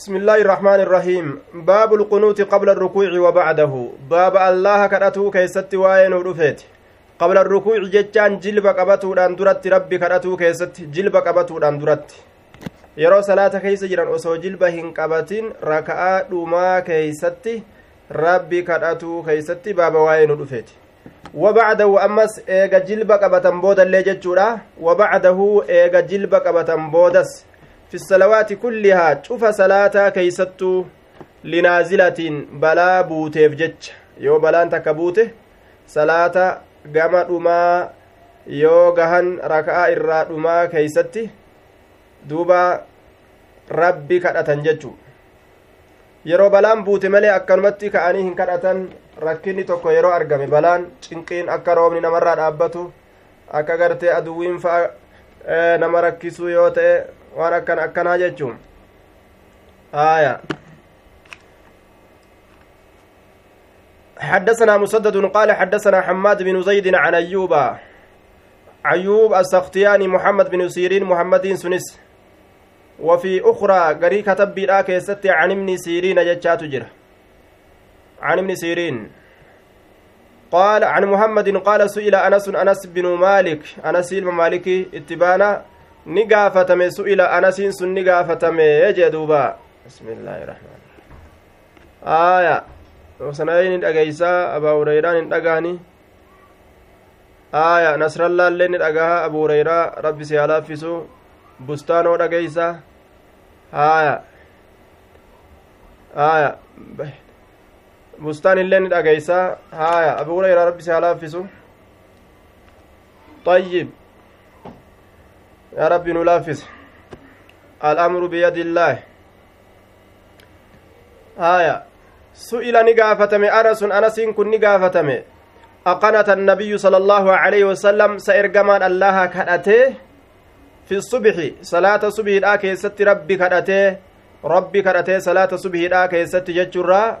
بسم الله الرحمن الرحيم باب القنوت قبل الركوع وبعده باب الله كرأتو كيست واين ودفيت قبل الركوع جتان جلب قبتودhaan duratti rabbi kadhatuu keessatti jilba qabatuudhaan duratti yeroo salaata keeysa jiran osoo jilba hin qabatin raka'aa dhumaa keeysatti rabbi kadhatuu keeysatti baaba waa'ee nu dhufeeti wabacdahu ammas eega jilba qabatan boodallee jechuudha wabacdahu eega jilba qabatan boodas fi salawaati kullihaa cufa salaataa keeysattuu linaazilatiin balaa buuteef jecha yoo balaan takka buute salaata gama dhumaa yoo gahan raka'aa irraa dhumaa keeysatti duuba rabbi kadhatan jechuu yeroo balaan buute malee akkanumatti ka'anii hin kadhatan rakkinni tokko yeroo argame balaan cinqiin akka roobni namarraa dhaabbatu akka gartee aduwwiin fa'a nama rakkisuu yoo ta'e waan akkan akkanaa jechuun. آية حدثنا مسدد قال حدثنا حماد بن زيد عن أيوب. أيوب السختياني محمد بن سيرين محمد سنس وفي أخرى قري كتب بلا كيست عن ابن سيرين جتشات جرة عن ابن سيرين. قال عن محمد قال سئل أنس أنس بن مالك. أنس المالكي اتبانا. نقافتم سئل أنس سن نقافتم يجي دوبا بسم الله الرحمن آية وسنين أجيسا أبا هريرة ندقاني آية نصر الله اللي ندقاها أبو هريرة ربي سيالا فيسو bustaanoo dhageeysa haaya haaya bustaan illee ni dhageeysa haaya abu hurayra rabbi si halaaffisu طيب يا ربي نلافس الأمر بيد الله. آية. سئل نقافتم أنس أنس كن نقافتم أقنت النبي صلى الله عليه وسلم سإرقمان الله كأته في الصبح صلاة صبح دا كيست ربي كدته ربي كدته صلاة صبح دا كيست ججرا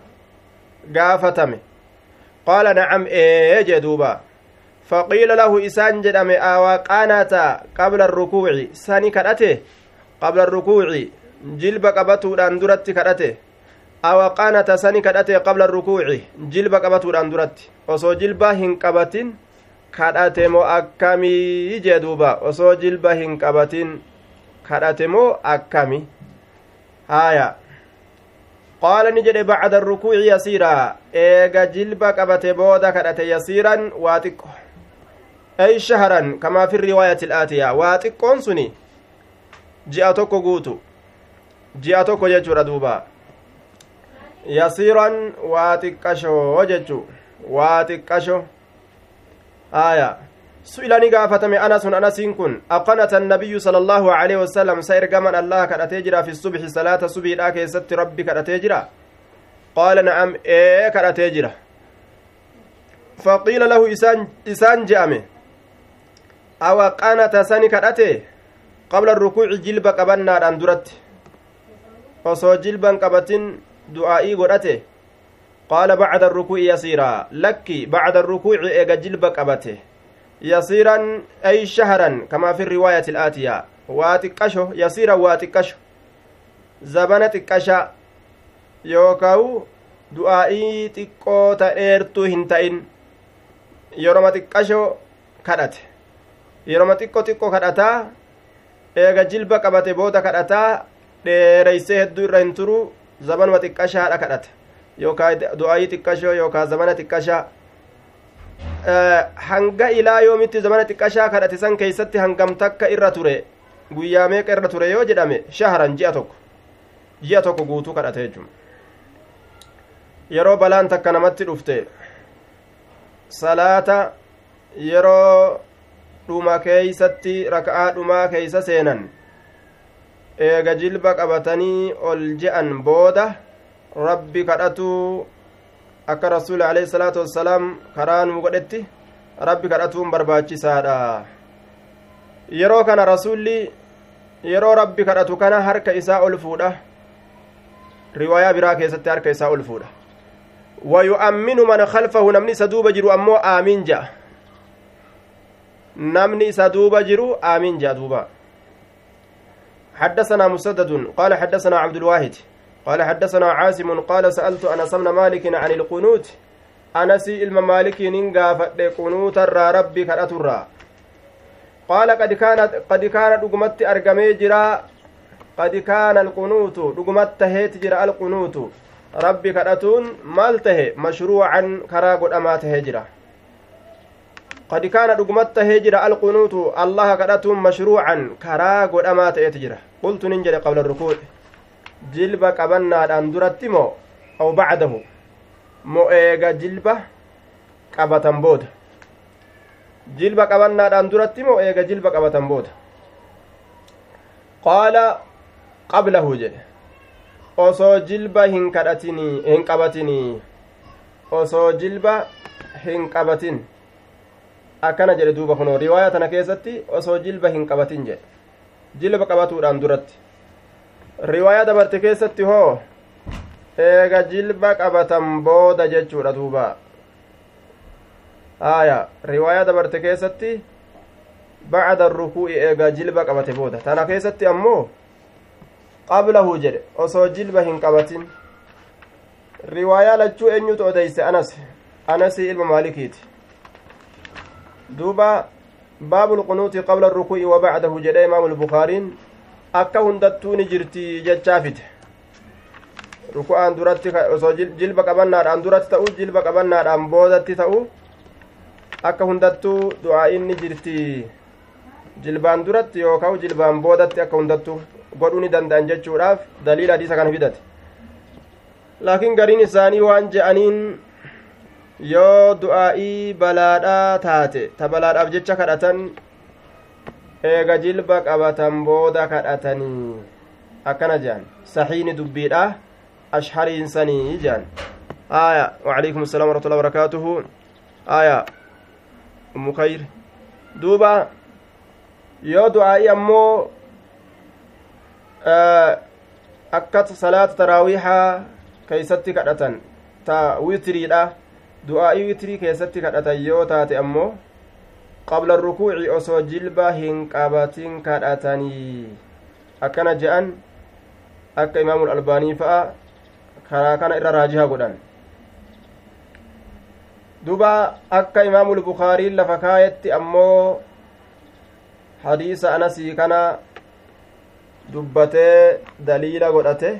قافتم قال نعم إيه جدوبا. فقيل له إسان جدم آوا قانتا قبل الركوع ساني كدته قبل الركوع جلب قبتو دان درت كدته أوا قانتا ساني كدته قبل الركوع جلب قبتو دان درت وسو جلبا هن akkamii jee duuba osoo jilba hin qabatin kadhate moo akkami haya qaala ni jedhe bacda arrukuuci yasiiraa eega jilba qabate booda kadhate yasiiran waa xiqqo ilaatiya waa xiqqoon suni ji'a tokko guutu ji'a tokko jechuudha duuba yasiiran waa xiqqashoo jechu waa xiqqasho آية. سئلني قافتم أنس أنس كن. أقنت النبي صلى الله عليه وسلم سير قمن الله كأتجرى في الصبح صلاة صبح لا كيست ربي كأتجرى قال نعم إيه كأتجرى فقيل له إسان إسان جامه أو قانت سني كأتي قبل الركوع جلب قبنا أندرت osoo jilban qabatin du'aa'ii godhate قال بعد الركوع يسيرا. لك بعد الركوع إيجا جلب قبته يسيرا أي شهرا كما في الرواية الآتية. واتكشو يسيرا واتكشو زبنة تكشا. يوكاو du'aa'ii xiqqoo ta'eertuu hin ta'in yeroma xiqqashoo kadhate yeroma xiqqo xiqqo kadhataa eega jilba qabate booda kadhataa dheereysee hedduu irra hin turu zabanuma xiqqashaadha kadhata yookaan du'aayii xiqqashoo yookaan zamana xiqqashaa hanga ilaa yoomitti zamana xiqqashaa kadhate san keeysatti hangam takka irra ture guyyaa meeqa irra ture yoo jedhame shaharan ji'a tokko ji'a tokko guutuu kadhate jechuun yeroo balaan takka namatti dhufte salaata yeroo dhuma keeysatti raka'aa dhumaa keeysa seenan eega jilba qabatanii ol je'an booda rabbi kadhatuu akka rasuuli alayhi salaatu wassalaam karaa nuu godhetti rabbi kadhatuun barbaachisaadha yeroo kana rasulli yeroo rabbi kadhatu kana harka isaa ol fuudha riwaayaa biraa keessatti harka isaa ol fuudha wayu'amminu man khalfahu namni isa duuba jiru ammoo aamiin ja'a namni isa duuba jiru aamiin ja'a duuba. حدثنا مسدد قال حدثنا عبد الواحد قال حدثنا عاصم قال سألت أنس بن مالك عن القنوت. أنسي إلما مالك ننقافت قنوت الرا ربي كرأت الرا. قال قد كانت قد كان دغمت أرقمي جرا. قد كان القنوت دغمت هيت جرا القنوت. ربي كرأتون مالته مشروعا كرا قد أماته جرا. قد كان دغمت هجرة القنوت الله كرأتون مشروعا كرا قد أماته جرا قلت ننجل قبل الركوع jilba qabannaadhaan duratti moo aw bacdahu mo eega jilba qabatan booda jilba qabannaadhaan duratti moo eega jilba qabatan booda qaala qablahu jedhe osoo jilba hin kadhatinii hin qabatinii osoo jilba hin qabatin akkana jedhe duuba kunoo riwaaya tana keessatti osoo jilba hin qabatin jedhe jilba qabatuudhaan duratti riwaayaa dabarte keessatti hoo eega jilba qabatan booda jechuudha duuba aya riwaayaa dabarte keessatti bacda rukuu'i eega jilba qabate booda tana keessatti ammoo qablahu jedhe osoo jilba hin qabatin riwaayaa lachuu eenyutu odeyse anas anasii ilma maalikiiti duuba baabu lqunuuti qabla rukuu'i wa bacdahu jedhe imaamu lbukaariin akka hundattuu ni jirti jechaafite ruku'aan duratti osoo jilba qabannaadhaan duratti ta'u jilba qabannaadhaan boodatti ta'u akka hundattuu du'aa'iin ni jirti jilbaan duratti yookaan jilbaan boodatti akka hundattuu godhuu ni danda'an jechuudhaaf daliila hadiisa kana fidate laakiin gariin isaanii waan je'aniin yoo du'aa'ii balaadhaa taate ta balaadhaaf jecha kadhatan eega jilba qabatan booda kadhatanii akkana jehan saxiini dubbiidha ashhariinsanii jehan aya waalaikum assalam warahmatullahi wabarakaatuhu aya ummu khayr duuba yoo du'aa'ii ammoo akka salaata taraawiixaa keeysatti kadhatan ta witiriidha du'aa'ii witirii keessatti kadhatan yoo taate ammoo qabla rukuuci osoo jilba hin qabatin kadhatanii akkana je'an akka imaamul albaanii fa'a karaa kana irra raajiha godhan duba akka imaamul bukaariin lafa kaayetti ammoo hadiisa anasii kana dubbatee daliila godhate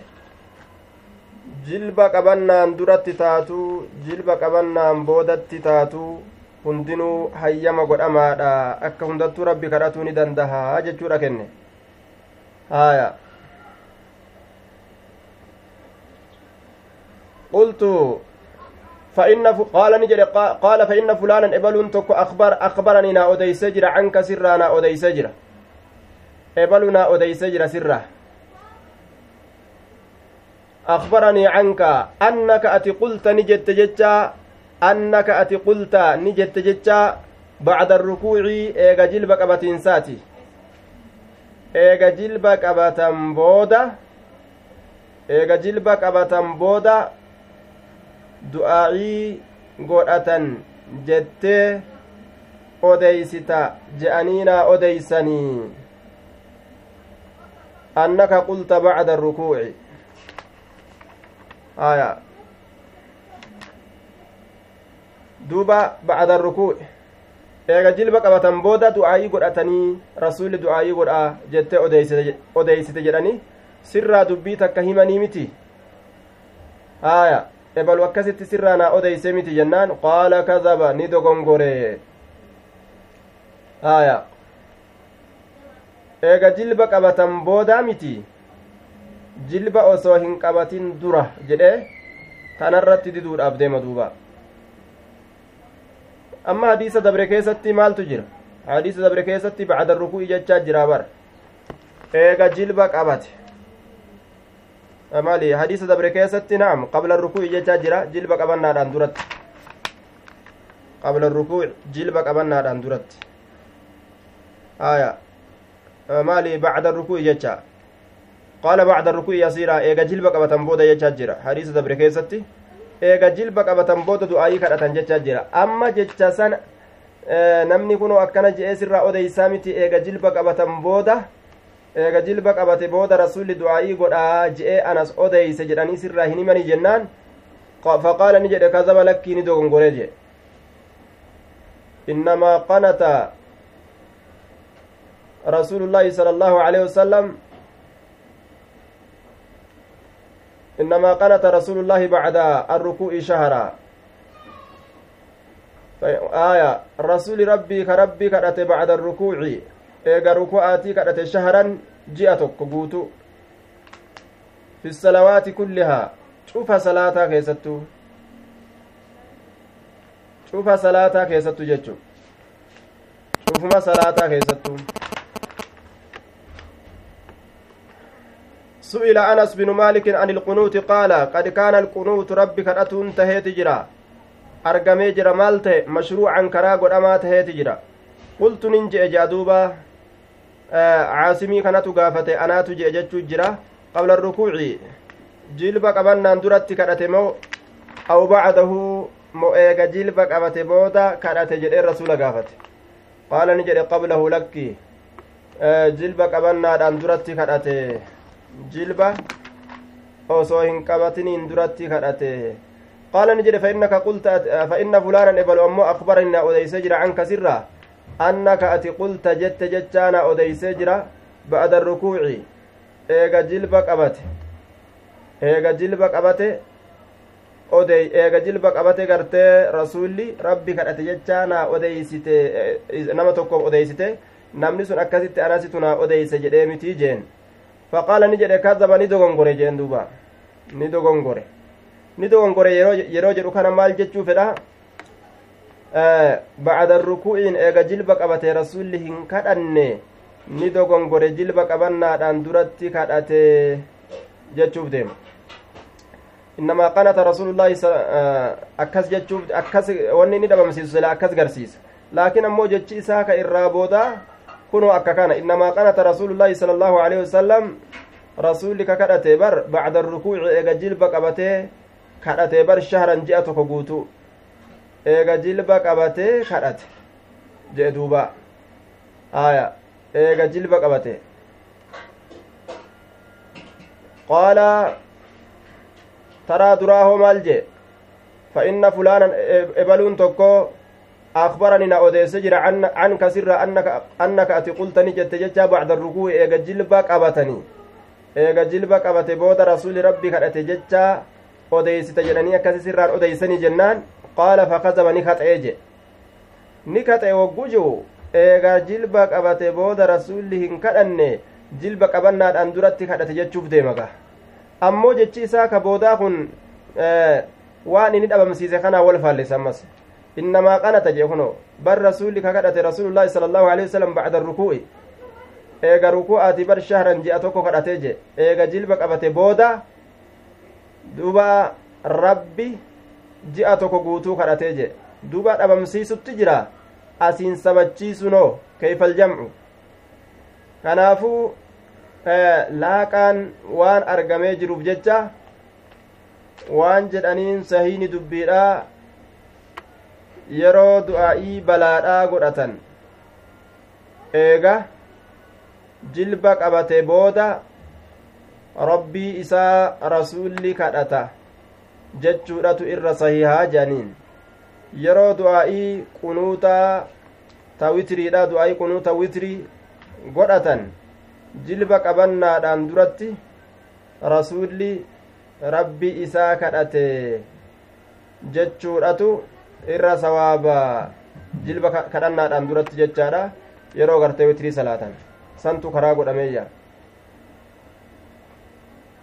jilba qabannaan duratti taatu jilba qabannaan boodatti taatu hundinuu hayyama godhamaadha akka hundattuu rabbi kadhatuu ni dandaha jechuudha kenne haya qultu فإن قال نجد قال فإن فلانا إبل تك أخبر أخبرني نا أديس جرا عنك سرا نا أديس جرا إبل نا أديس جرا سرا أخبرني عنك أنك أتي قلت نجد جتا annaka ati qulta ni jette jecha bacda arrukuuci eega jilba qabatiinsaati eega jilba qabatan booda eega jilba qabatan booda du'aa'ii godhatan jettee odeysita je'aniinaa odeysanii annaka qulta bacda arrukuuci aya duuba bacda rukuu eega jilba qabatan booda du'aayii godhatanii rasuulli du'aayii godhaa jettee odeeysite jedhani sirraa dubbii takka himanii miti haaya ebalu akkasitti sirraa naa odeyse miti jennaan qaala kadaba ni dogongore haaya eega jilba qabatan boodaa miti jilba osoo hin qabatin dura jedhe tanarratti diduudhaaf deema duuba amma hadiisa dabre keessatti maaltu jira hadiisa dabre keessatti bacda rukuu jechaa jira bar eega jilba qabate maali hadiisa dabre keessatti naam qabla rukuu jechaa jira jilba qabannaadhaan duratti qabla rukuu jilba qabannaadhaan duratti aya maali bacda rukuu jecha qaala bacda rukuu yasiira eega jilba qabatan booda jechaa jira hadiisa dabre keessatti eega jilba qabatan booda du'aayii kadhatan jechaa jira amma jecha san namni kunoo akkana je'ee sirraa odeysaa miti eega jilba qabatan booda eega jilba qabate booda rasulli du'aa'ii godhaa je'ee anas odeyse jedhanii sirraa hin himanii jennaan faqaala ni jedhe kazaba lakkii ni dogongore jedhe innamaa qanata رسول الله صلى الله عليه وسلم إنما قنت رسول الله بعد الركوع شهرا. آية رسول ربي كربي كرت بعد الركوع. إيجا ركوعاتي كرت شهرا جئتك قوتو في الصلوات كلها. شوف صلاة كيستو. شوف صلاة كيستو جتشو شوفما صلاة كيستو. سئل أنس بن مالك عن القنوت قال قد كان القنوت ربي كرأتون تهيت جرا. أرقمي جرا مالت مشروعا كرا قدما تهيت جرا. قلت ننجئ جادوبا آه عاصمي كانت قافت أنا تجئ جتشو جرا قبل الركوع. جلبا قبلنا درت كرأت مو أو بعده مو إيغا جلبا قبت بودا كرأت جرئ الرسول قافت قال نجئ قبله لكي آه جلبا قبلنا درت كرأت jilba osoo hin qabatiniin duratti kadhate qaala ni jedhe fa'innaka qulta fa'inna fulaanan ebalu ammoo akbarani na odeysee jira canka sirra annaka ati qulta jette jechaa na odeysee jira ba'ada rukuuci eega jilba qabate eega jilba qabate odey eega jilba qabate gartee rasuulli rabbi kadhate jechaa na odeysite nama tokkoof odeysite namni sun akkasitti anasitu na odeyse jedhee mitii jeen faqaala ni jedhe kadaba ni dogongore jeen duuba ni dogongore ni dogongore yeroo jedhu kana maal jechuu fedha bacda rukuu'iin eega jilba qabate rasulli hin kadhanne ni dogongore jilba qabannaadhaan duratti kadhate jechuuf deema innamaa qanata rasuulullaahi akkas jechuuf akkas wanni inni dhabamsiisu sila akkas garsiisa laakiin ammoo jechi isaa ka irraa boodaa wasalam rasuulli ka kadhate bar bacda rukuuci eega jilba qabatee kadhate bar shahran ji'a tokko guutu eega jilba qabatee kadhate jee duuba aya eega jilba qabate qaala taraa duraa hoo maal jee fa inna fulaanan ebaluun tokko أخبرني نا أوديس جرا عن عن كسر أنك أنك أتي قلتني جت جتا بعد الركوع. إيجا جلبك أبتني. إيجا جلبك أبت بود رسول ربي كأت جتا أوديس تجرني كسر سران أوديسني جنان. قال فكذب نكت إيجي. نكت وجوجو إيجا جلبك أبت بود رسول هنكدني jilba qabannaadhaan duratti kadhate jechuuf deemaga ammoo jechi isaa ka boodaa kun waan inni dhabamsiise kanaa wal faallese ammas إنما قنت جهنو بر رسولك كدت رسول الله صلى الله عليه وسلم بعد الركوع eega ruku'aati bar shahran ji'a tokko kadhatee je eega jilba qabate booda duba rabbi ji'a tokko guutuu kadhatee je duba dhabamsiisutti jira asiin sabachiisunoo keeyfal jamcu kanaafuu laaqaan waan argamee jiruuf jecha waan jedhaniin sahiini dubbiidha yeroo du'aa'ii balaadhaa godhatan eega jilba qabate booda rabbii isaa rasuulli kadhata jechuudhatu irra sahihaa jedhaniin yeroo du'aa'ii qunuutaa ta witiriidha du'aa'ii qunuuta witirii godhatan jilba qabannaadhaan duratti rasuulli rabbii isaa kadhate jechuudhatu irra sawaaba jilba kadhannaadhaan duratti jechaadha. Yeroo gartee witirii salaatan. Santu karaa godhameeyya.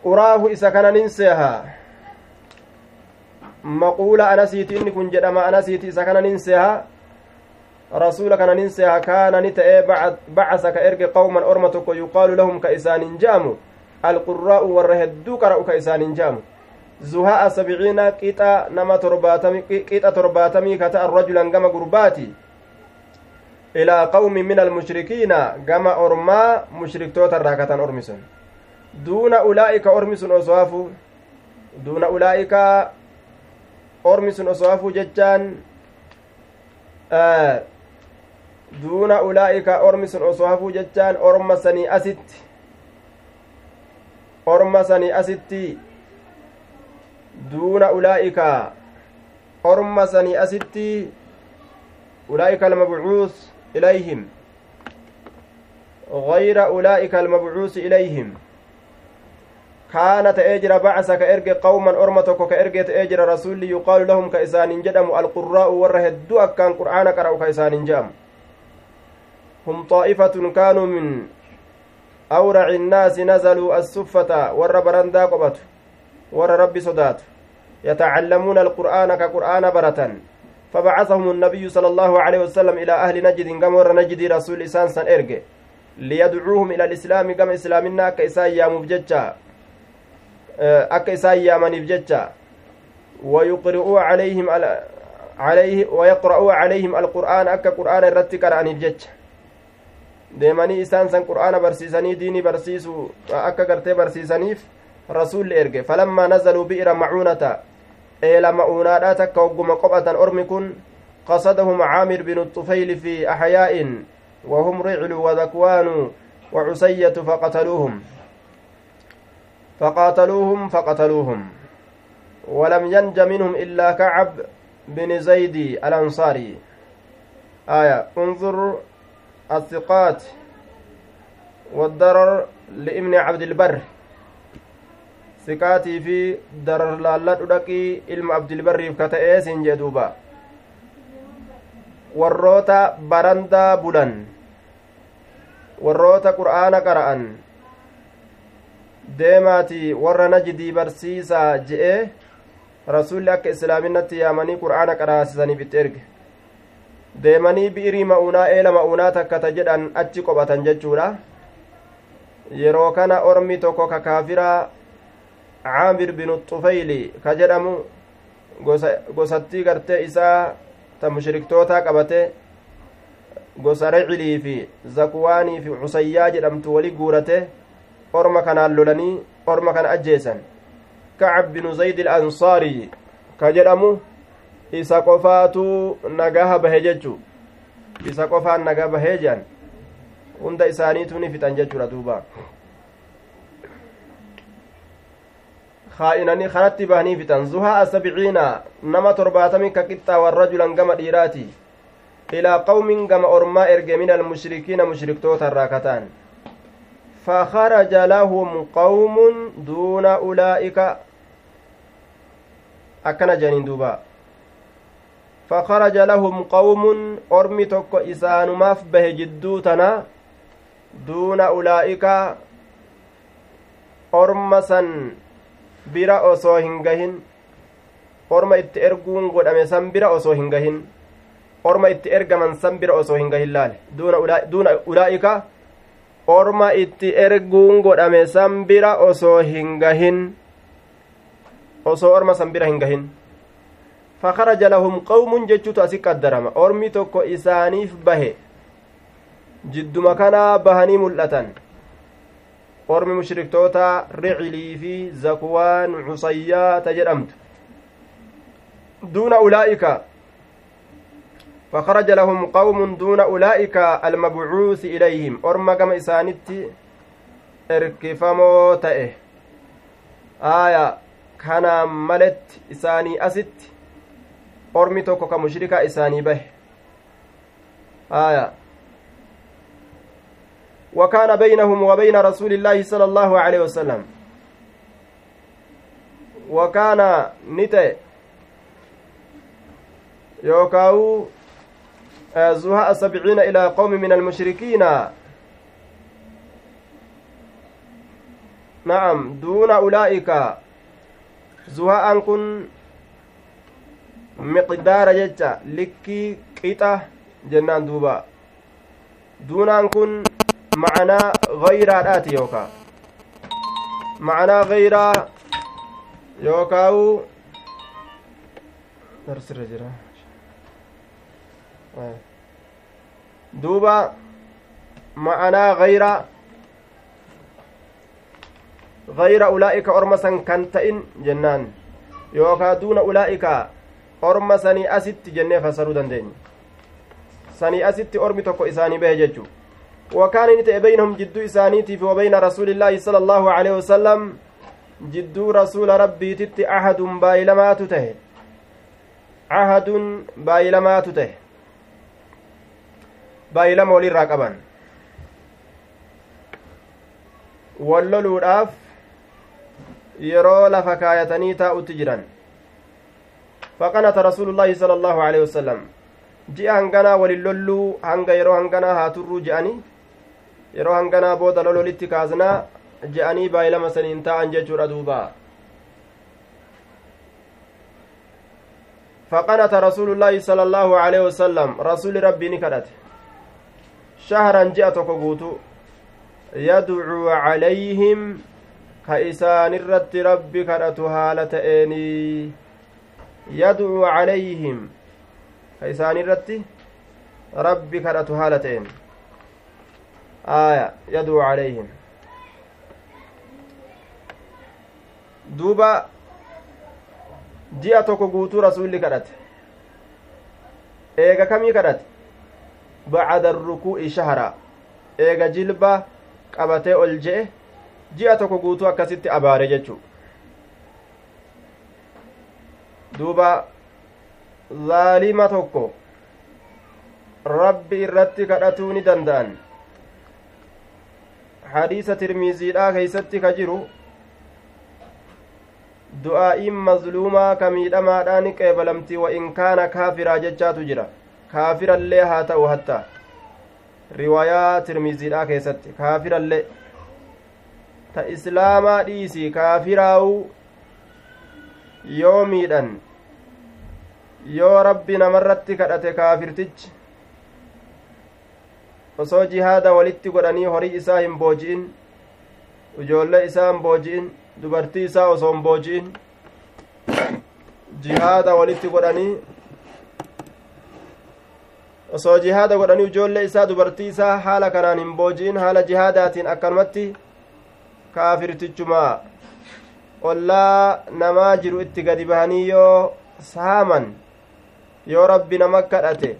Uraahu isa kananin seeha maquula anasiiti inni kun jedhama anasiiti isa kananin seeha rasuula kananin seeha kaanani ta'ee bacasa ka erge qawman orma tokko yuqaalu lahum ka isaanin je'amu alqurraa'u warra hedduu qara'u ka isaanin je'amu zuha'a sabciina qixa nama torbaatamii qixa torbaatamii ka ta'an rajulan gama gurbaati ilaa qawmin min almushrikiina gama ormaa mushriktoota irraa katan ormi sun duuna ulaa'ika ormi sun osoo hafu duuna ulaa'ika ormi sun osoo hafu jechaan duuna ulaa'ika ormi sun osoo hafuu jechaan orma sanii asitti orma sanii asitti duuna ulaa'ika orma sanii asitti ulaa'ika almabcuus ilayhim غير أولئك المبعوث إليهم. كان تأجر بعث كأرج قوما أرمتك كأرج تأجر رسول يقال لهم كإسان جدم. القراء ورهدوا كان قرآن قرأوا كإسان جام. هم طائفة كانوا من أورع الناس نزلوا السفة ور برندا ور ربي صدات يتعلمون القرآن كقرآن برة فبعثهم النبي صلى الله عليه وسلم إلى أهل نجد ور نجد رسول إسان سن liyadcuuhum ila alislaami gama islaaminaa akka isaan yaamuuf jecha akka isaan yaamaniif jecha wayuqri'uu calayhim wayaqra'uu calayhim alqur'aana akka qur'aana irratti qara'aniif jecha deemanii isaan san qur'aana barsiisanii diinii barsiisu akka gartee barsiisaniif erge falammaa nazaluu bi'ira macuunata eela ma'uunaadhaa takka hogguma qophatan ormi kun qasadahum caamir binu xufayli fi axyaa'in وهم رعل وذكوان وعسية فقتلوهم فقاتلوهم فقتلوهم ولم ينج منهم إلا كعب بن زيد الأنصاري آية انظر الثقات والضرر لابن عبد البر siqaatii fi darlaalladhu dhaqii ilma abdilbarriif ka ta'ee siin jee duuba. Warroota barandaa bulan. Warroota qur'aana qara'an. Deemaatii warra najidii barsiisaa je'ee rasuulli akka islaaminatti yaamanii qur'aana qaraasisaniif itti erge. Deemanii bi'irii ma'uunaa eela ma'uunaa takkata jedhan achi qophatan jechuudha. Yeroo kana ormi tokko kakaafiraa caamir binu xufeyli ka jedhamu gosattii gartee isaa ta mushriktootaa qabate gosa ricilii fi zakwaanii fi cusayyaa jedhamtu wali guurate orma kanaan lolanii orma kana ajjeesan kacab binu zayd ilansaarii ka jedhamu isa qofaatu nagaha bahe jechu isa qofaan nagaa bahee jedhan hunda isaaniitu ni fixan jechuudha duuba kanatti bahanii fixan zuhaa asabciina nama torbaatami ka qixxaawan rajulan gama dhiiraati ilaa qawmin gama ormaa erge min almushrikiina mushriktoota irraa kataan فخرج لهم قوم دون أولئك أكن جانين دوبا فخرج لهم قوم أرمي تك إسان ماف به جدوتنا دون أولئك أرمسا bira osoo hin gahin orma itti erguun godhame san bira osoo hin gahin orma itti ergaman san bira osoo hin gahin laale duuna ulaa'ika orma itti erguun godhame san bira osoo hin gahin osoo orma san bira hin gahin fakaraja lahum qawmun jechuutu asi qaddarama ormi tokko isaaniif bahe jidduma kanaa bahanii mul'atan ormi mushriktoota ricilii fi zakwaan cusayyaata jedhamtu duuna ulaa'ika. فخرج لهم قوم دون أولئك المبعوث إليهم أرمى كما إسانتي إركفمو تأه آية كان ملت إساني أست أرمي توكو كمشركة إساني به آية وكان بينهم وبين رسول الله صلى الله عليه وسلم. وكان نتي يوكاو زهاء سبعين إلى قوم من المشركين. نعم دون أولئك. زهاء كن مقدار ججة لكي قطة جنان دوبا. دونان كن معنaa gayraadhaati yookaa معنaa gayraa yookaawu darsirra jira duuba ma'anaa gayra gayra ulaa'ika orma san kan ta'in jennaan yookaa duuna ulaa'ika orma sanii asitti jennee fassaruu dandeenya sanii asitti ormi tokko isaanii bahe jechuu وكان بينهم جدو إسانيتي وبين رسول الله صلى الله عليه وسلم جدو رسول ربي تت أحد بايلمات ته عهد بايلمات ته بايلم ولي yeroo lafa kaayatanii taa'utti jiran faqanata rasuulullaahi sala allaahu aleyhi wasalam ji'a hanganaa walin lolluu hanga yeroo hanganaa haa turruu je'anii yeroo hanganaa booda lololitti kaasnaa je'anii baay'ilama saniin ta'an jechuudha duuba. فقنت رسول الله صلى الله عليه وسلم رسول ربي نكدت شهرا جاء قوتو يدعو عليهم كإسان الرد ربي كدت هالة إني يدعو عليهم كإسان الرد ربي كدت هالة إني aaya yaduu calayhim duuba ji'a tokko guutuu rasulli kadhate eega kamii kadhate bacda rukuu'i shahra eega jilba qabatee ol je'e ji'a tokko guutuu akkasitti abaare jechuu duuba zaalima tokko rabbi irratti kadhatuu danda'an hadiisa tirmiiziidhaa keeysatti ka jiru du'aa'iin mazluumaa ka miidhamaadhaan qeebalamti wa in kaana kaafiraa jechaatu jira kaafirallee haa ta'u hatta riwaayaa tirmiziidhaa keessatti kaafirallee ta islaamaa dhiisi kaafiraawu yoo miidhan yoo rabbi namarratti kadhate kaafirtichi osoo jihaada walitti godhanii horii isaa hin booji'in ijoollee isaa hin booji'in dubartii isaa osoo hin booji'in jihaada walitti godhanii osoo jihaada godhanii ijoollee isaa dubartii isaa haala kanaan hin booji'in haala jihaadaatiin akkanumatti kaafirtichuma ollaa namaa jiru itti gadi bahanii yoo saaman yoo rabbi nama kadhate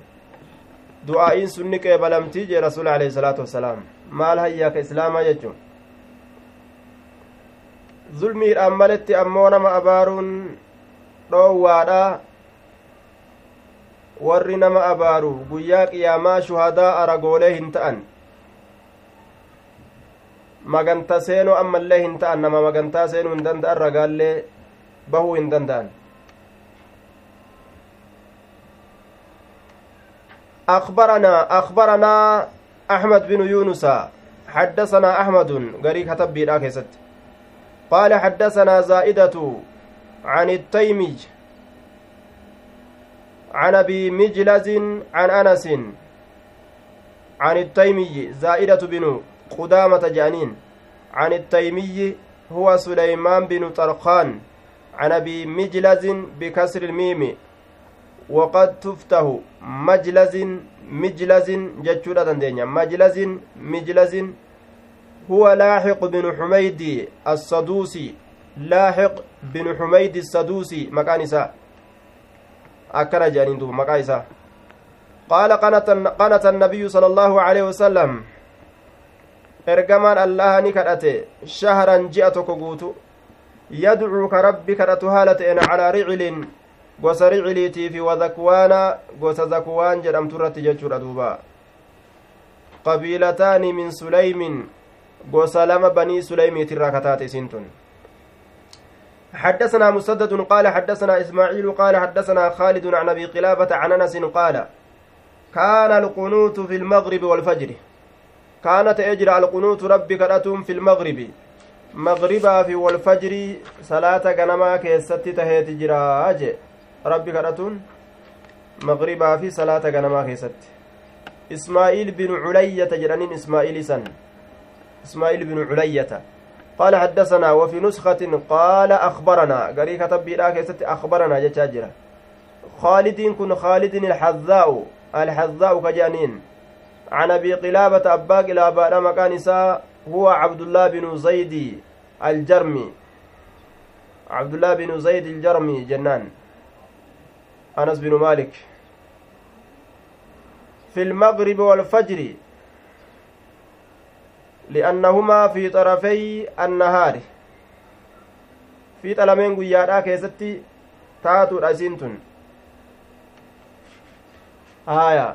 du'aa'iin sun ni qeebalamtii jee rasuul alehi salaatu wassalaam maal hayyaa ka islaamaa jechuun zulmiidhaan maletti ammoo nama abaaruun dhoowwaadha warri nama abaaru guyyaa qiyaamaa shuhadaa aragoolee hin ta'an maganta seenuu ammallee hin ta'an nama magantaa seenuu hin danda'an ragaallee bahuu hin danda'an أخبرنا أخبرنا أحمد بن يونس. حدثنا أحمد غريك كتب بيرا كيست. قال حدثنا زائدة عن التيمي عن أبي مجلز عن أنس. عن التيمي زائدة بن قدامة جانين. عن التيمي هو سليمان بن طرخان عن أبي مجلز بكسر الميم. وقد تفتح مجلز مجلز جتشولا دندنيا مجلز مجلز هو لاحق بن حميد السدوسي. لاحق بن حميد السدوسي. مكان إساء. أكنا جانين دوب. مكان إساء. قال قنت النبي صلى الله عليه وسلم ergamaan allaha ni kadhate shahran ji'a tokko guutu yadcuu ka rabbi kadhatu haala ta'en calaa ricilin gosa riciliitii fi wadakwaana gosa zakwaan jedhamtu irratti jechuudha duuba qabiilataani min suleymin gosa lama banii suleymiitirraa kataate isin حدثنا مسدد قال حدثنا إسماعيل قال حدثنا خالد عن أبي قلابة عن أنس قال كان القنوت في المغرب والفجر. كانت أجرى القنوت ربي كرتم في المغرب. مغربا في والفجر صلاة غنما كيست تهيت جراج. ربي كرتون مغربا في صلاة غنما كيست. إسماعيل بن علية جرانين إسماعيل سن. إسماعيل بن علية. قال حدثنا وفي نسخة قال أخبرنا. قري كتب بلا كيست أخبرنا جتاجرة. خالد كن خالد الحذاء. الحذاء كجانين. عن أبي قلابة أبا قلابة مكان هو عبد الله بن زيد الجرمي. عبد الله بن زيد الجرمي جنان. أنس بن مالك في المغرب والفجر fi xarafay annahaari fiixa lameen guyyaadhaa keessatti taatuudha isiin tun haya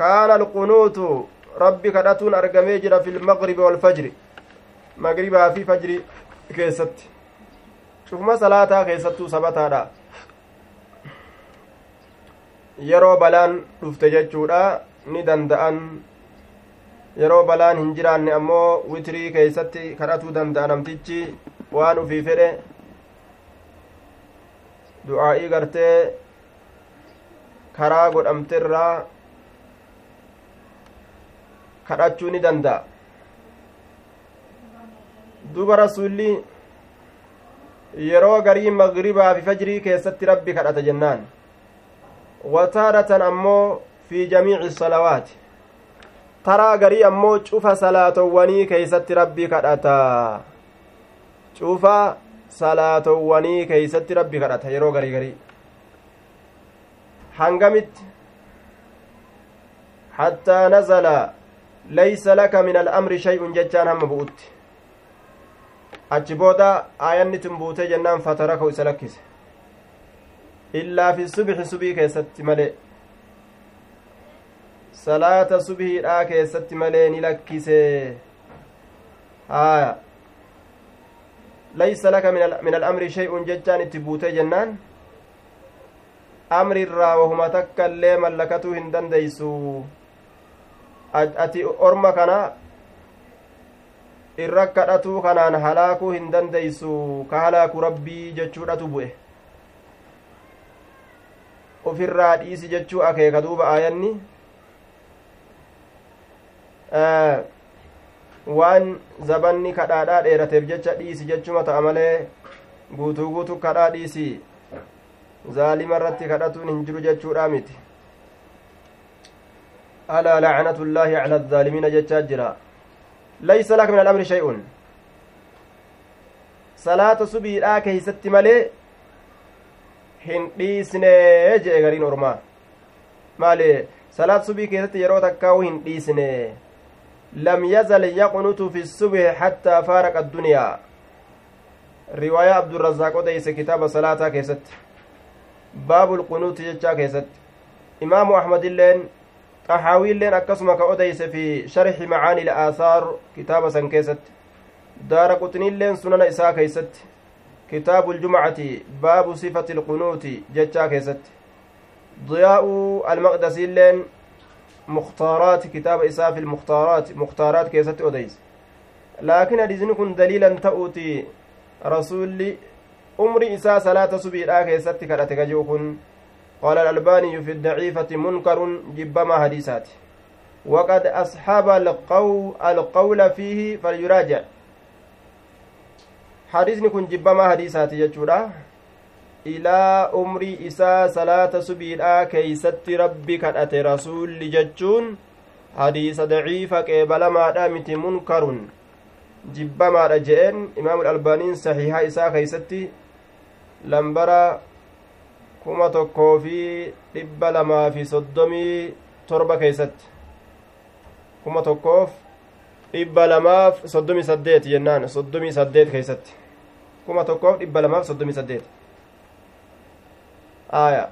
kaana alqunuutu rabbi kadhatuun argamee jira fi lmaqribi walfajri magribaa fi fajri cufuma salaataa keessattuu sabataadha yeroo balaan dhufte jechuudha ni danda'an yeroo balaan hin jiraanne ammoo witrii keeysatti kadhatuu danda'a waan ufii fedhe du'aa'ii gartee karaa godhamterraa kadhachuu ni danda'a duba rasulli yeroo garii magribaa fi fajrii keessatti rabbi kadhata jennaan wataadhatan ammoo fi jamiici salawaati taraa garii ammoo cufa salaatowwanii keeysatti rabbi kadhata cufa salaatowwanii keeysatti rabbi kadhata yeroo garii garii hangamitti hattaa nazala laysa laka min al'amri shay'un jechaan hamma bu'utti achi booda aayanni tun buutee jennaan fatarakahu isa lakkise. Illaa fi subixi subii keessatti malee. Salaata subhiidhaa keessatti malee ni lakkise. Haya laysa laka min al'amri shay'un jechaan itti buutee jennaan? Amri irraa wahuma takka illee mallakatuu hin dandeeysu ati orma kana irra kadhatuu kanaan halaakuu hin dandeeysu ka halaaku rabbii jechuudhatu bu'e ufirraa dhiisi jechuu akeeka duuba aayanni waan zabanni kadhaadhaa dheerateef jecha dhiisi jechuma ta'a malee guutuu guutu kadhaa dhiisi zaalima irratti kadhatuun hin jiru jechuudha miti alaa lacnatu llaahi cala azzaalimiina jechaa jira laysa laka min alamri shay'un salaata subiidhaa keeysatti malee hin dhiisnee jee gariin ormaa maali salaata subii keessatti yeroo takkaa'u hin dhiisne لم يزل يقنط في الصبح حتى فارق الدنيا رواية عبد الرزاق وديس كتاب صلاة كيست باب القنوت جتشا كيست إمام أحمد اللين طحاوي اللين أكسما كأوديس في شرح معاني الآثار كتاب سن كيست دار قطني اللين سنن إساء كيست. كتاب الجمعة باب صفة القنوت جتشا كيست. ضياء المقدسي اللين مختارات كتاب إساء في المختارات مختارات كيست أوديس. لكن حديثني كن دليلا تأوتي رسول أمري إساء صلاة سبيل كيست كرأتك جوكن. قال الألباني في الضعيفة منكر جبما حديثات وقد أصحاب القول, القول فيه فليراجع حديثني كن جبما حديثات يجورا ilaa umrii isaa salaata subiidhaa keeysatti rabbi kadhate rasuulli jechuun hadiisa daciifa qeebalamaadha miti munkarun jibbamaadha je'een imaamu albaaniin saxiihaa isaa keeysatti lambara kuma tokkoo fi dhibba lamaa fi soddomii torba keeysatti kuma tokkoof dhibba lamaaf soddomii saddeet jennaan soddomii saddeet keeysatti kuma tokkoof dhibba lamaaf soddomii saddeet. Aya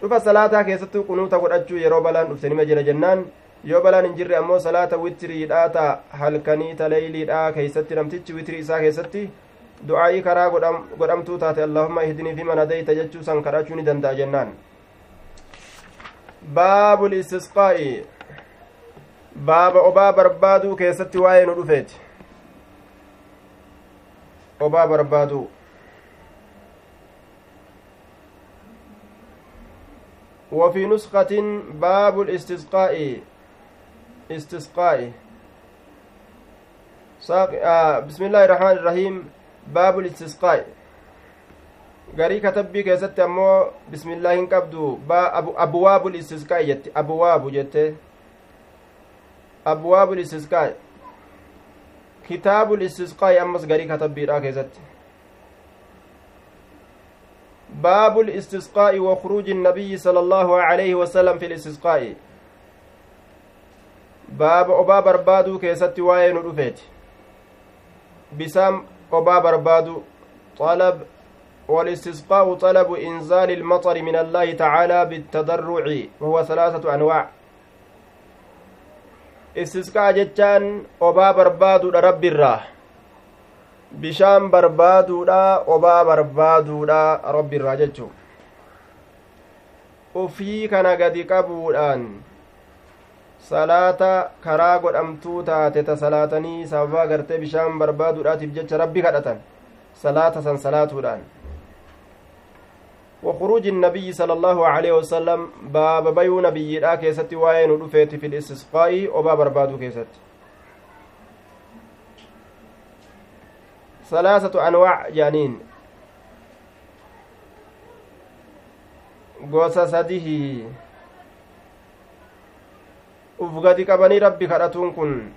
cufa salaataa keessattuu qunuuta godhachuu yeroo balaan dhufte nima jira jennaan. Yoo balaan hin jirre ammoo salaata witiriidhaa ta halkanii ta leeyliidhaa keeysatti namtichi witirii isaa keessatti du'aa'ii karaa godhamtuu taate allahumma ihdinii fi man hadayta jechuu san kadhachuu ni danda'a jennaan baabu listisqaa'i baaba obaa barbaaduu keessatti waa'ee nu dhufeeti obaa barbaaduu وفي نسخة باب الاستسقاء استسقاء آه بسم الله الرحمن الرحيم باب الاستسقاء garii katabbii keessatti ammoo bismillaa hin qabdu abwaabu listisqaa jette abwaabu jette abwaabu listisqaa kitaabu listisqaa ammas garii katabbiidha keessatti باب الاستسقاء وخروج النبي صلى الله عليه وسلم في الاستسقاء باب obaa barbaaduu keessatti waa'een رفيت بسام obaa barbaaduu طلب والاستسقاء طلب إنزال المطر من الله تعالى بالتضرع وهو ثلاثة أنواع استسقاء jechaan obaa barbaaduudha rabbiirraa bishaan barbaaduudha obaa barbaaduudha rabbiirraa jechuu ufii kana gadi qabuudhaan salaata karaa godhamtuu taate ta salaatanii sababaa gartee bishaan barbaaduudhaatiif jecha rabbi kadhatan salaata san salaatuudhaan وخروج النبي صلى الله عليه وسلم باب بيو نبي لا كيست وين رفيت في الاستسقاء وباب بربادو كيست ثلاثة أنواع جانين gosa sadihi uf qabanii rabbi kadhatuun kun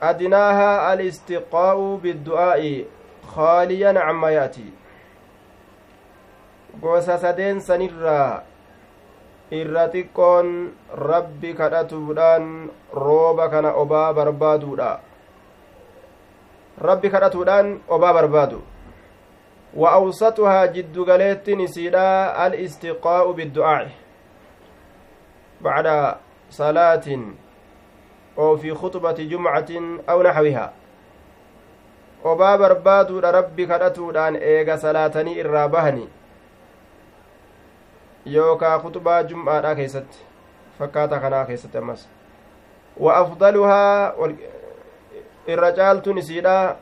adinaaha alistiqaa'u biddu'aa'i khaaliyan camma ya'tii gosa sadeen sanirraa irra xiqqoon rabbi kadhatuudhaan rooba kana obaa barbaaduudha rabbi kadhatuudhaan obaa barbaadu wa awsatuhaa jiddugaleettin isiidha al istiqaa'u biddu'aa'i salaatin oo fi khutbati jumcatin aw naxwihaa obaa barbaaduudha rabbi kadhatuudhaan eega salaatanii irraa bahani yookaa kutubaa jum'aadha keessatti fakkaata kanaa keessatti ammas wa afdaluhaa irra caaltuun isiidha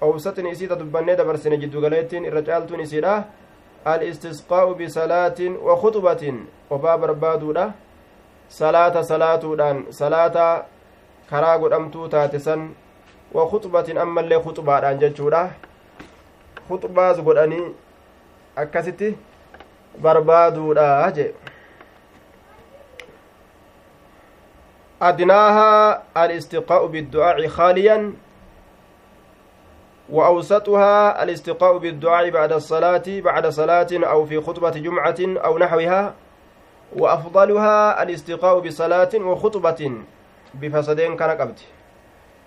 awsatin isiita dubbannee dabarsine jiddugaleettiin irra caaltuun isiidha al-istisqaa'u bisalaatin wa khuxubatin obaa barbaaduudha salaata salaatuudhaan salaata karaa godhamtuu taate san wa khuxubatin ammallee khuxubaadhaan jechuudha khuxubaas godhanii akkasitti barbaaduudha jee أدناها الاستقاء بالدعاء خاليا وأوسطها الاستقاء بالدعاء بعد الصلاة بعد صلاة أو في خطبة جمعة أو نحوها وأفضلها الاستقاء بصلاة وخطبة بفسدين كان قبت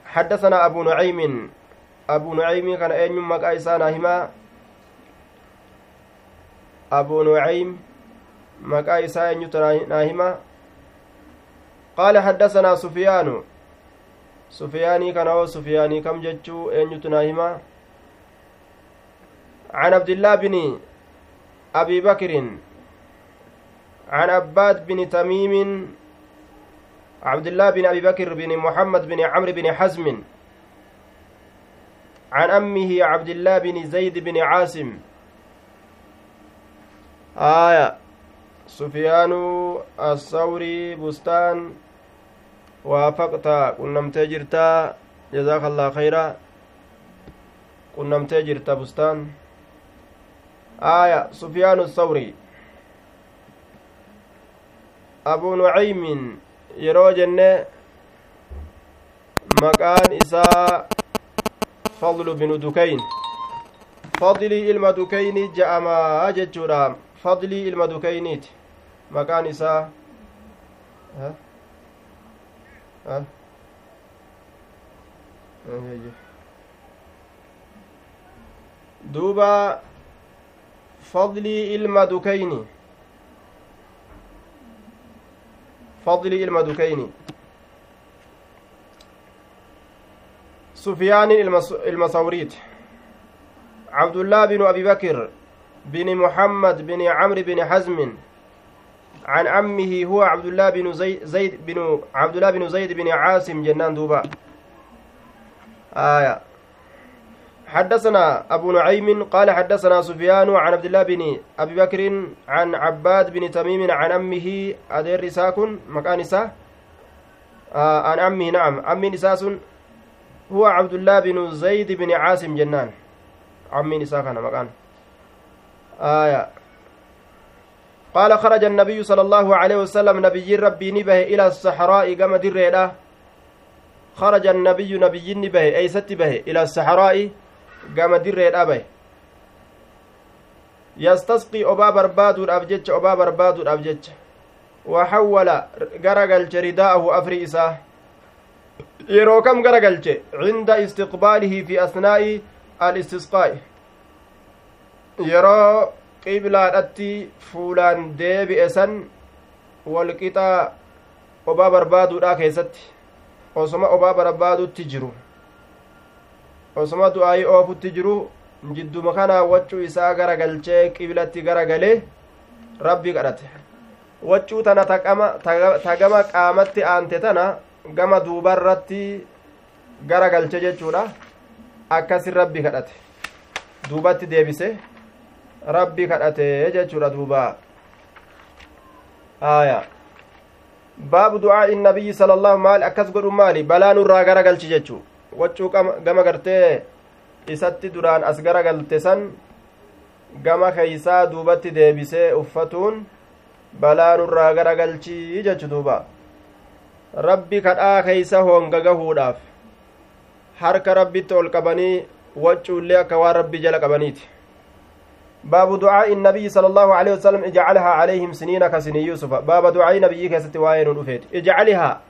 حدثنا أبو نعيم. أبو نعيم كان أين مكايسانا هما أبو نعيم مكا إساء ناهما قال حدثنا سفيان. سفياني كان هو سفياني كم جتشو أين ناهما عن عبد الله بن أبي بكر عن عباد بن تميم عبد الله بن أبي بكر بن محمد بن عمرو بن حزم. عن أمه عبد الله بن زيد بن عاصم. آية سفيان الثوري بستان. وافقت قنمتي جرتا جزاك الله خيرا. قنمتي جرتا بستان. آية سفيان الثوري. أبو نعيم yeroo jenne maqaan isaa fadlu binu dukayn fadlii ilma dukayni je'amaa jechuudha fadlii ilma dukayniiti maqaan isaa duuba fadlii ilma dukayni fadlii ilma dukayni sufyaanin ilma sawriiti cabdullaa binu abi bakir بن محمد بن عمرو بن حزم. عن عمه هو عبد الله بن زيد, زيد بن عبد الله بن زيد بن عاصم جنان دوبا. آية. حدثنا أبو نعيم قال حدثنا سفيان عن عبد الله بن أبي بكر عن عباد بن تميم عن أمه أدير رساكن مكان إسا آه عن أمه نعم. أمي نساس هو عبد الله بن زيد بن عاصم جنان. عمي نساء كان مكان. آية. قال خرج النبي صلى الله عليه وسلم نبي ربي نبه إلى الصحراء كما دريدا. خرج النبي نبي نبه أي ست به إلى الصحراء. كما دريدا به yastasqii obaa barbaaduudhaaf jecha obaa barbaaduudhaaf jecha waxawwala garagalche ridaa'ahu afri isaa yeroo kam garagalche cinda istiqbaalihi fi asnaa'i al-istisqaa'i yeroo qiblaadhatti fuulaan deebi'e san walqixaa obaa barbaaduudha keessatti osoma obaa barbaadutti jiru osoma du'aayii oofutti jiru jidduma kanaa waccuu isaa gara galchee qiblatti gara galee rabbii kadhate waccuu tana tagama qaamatti aante tana gama duubarratti gara galche jechuudha akkasin rabbii kadhate duubatti deebise rabbii kadhate jechuudha duubaa aya baabu du'aa'i nabiyyi sala allahu maali akkas godhu maali balaa nurraa gara galchi jechuu waccuu gama gartee isatti duraan as gara galte san gama keeysaa duubatti deebisee uffatuun balaa nurraa gara galchii jechu duuba rabbi kadhaa keeysa honga gahuudhaaf harka rabbitti ol qabanii waccuullee akka waan rabbii jala qabaniiti باب دعاء النبي صلى الله عليه وسلم اجعلها عليهم سنين كسني يوسف باب دعاء نبي كست واين رفيت اجعلها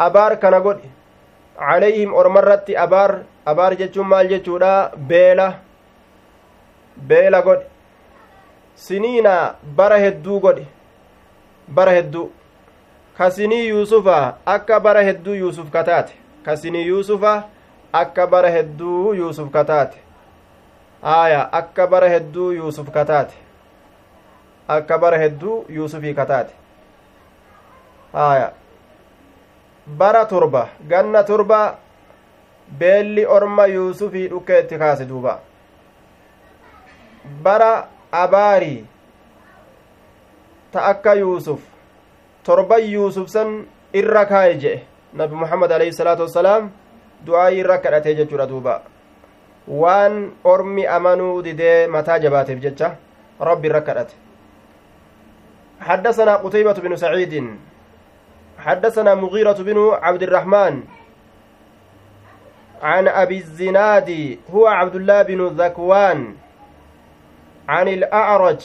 أبار كان قد calayhim ormarratti abaar abaar jechuun maal jechuudha beela beela godhe siniina bara hedduu godhe bara hedduu kasinii yuusufa akka bara hedduu yuusuf kataate kasinii yuusufa akka bara hedduu yuusuf kataate aya akka bara hedduu yuusuf kataate akka bara hedduu yuusufii kataate aya bara torba ganna torba beelli orma yuusufii dhukke itti kaase duuba bara abaarii ta akka yuusuf torban yuusuf san irra kaaye jedhe nabi muhammad alayhi salaatu wassalaam du'aayii irra kadhatee jechuudha duuba waan ormi amanuu didee mataa jabaateef jecha rabbi irra kadhate حدثنا قتيبة بن سعيد حدثنا مغيرة بن عبد الرحمن عن أبي الزناد هو عبد الله بن ذكوان عن الأعرج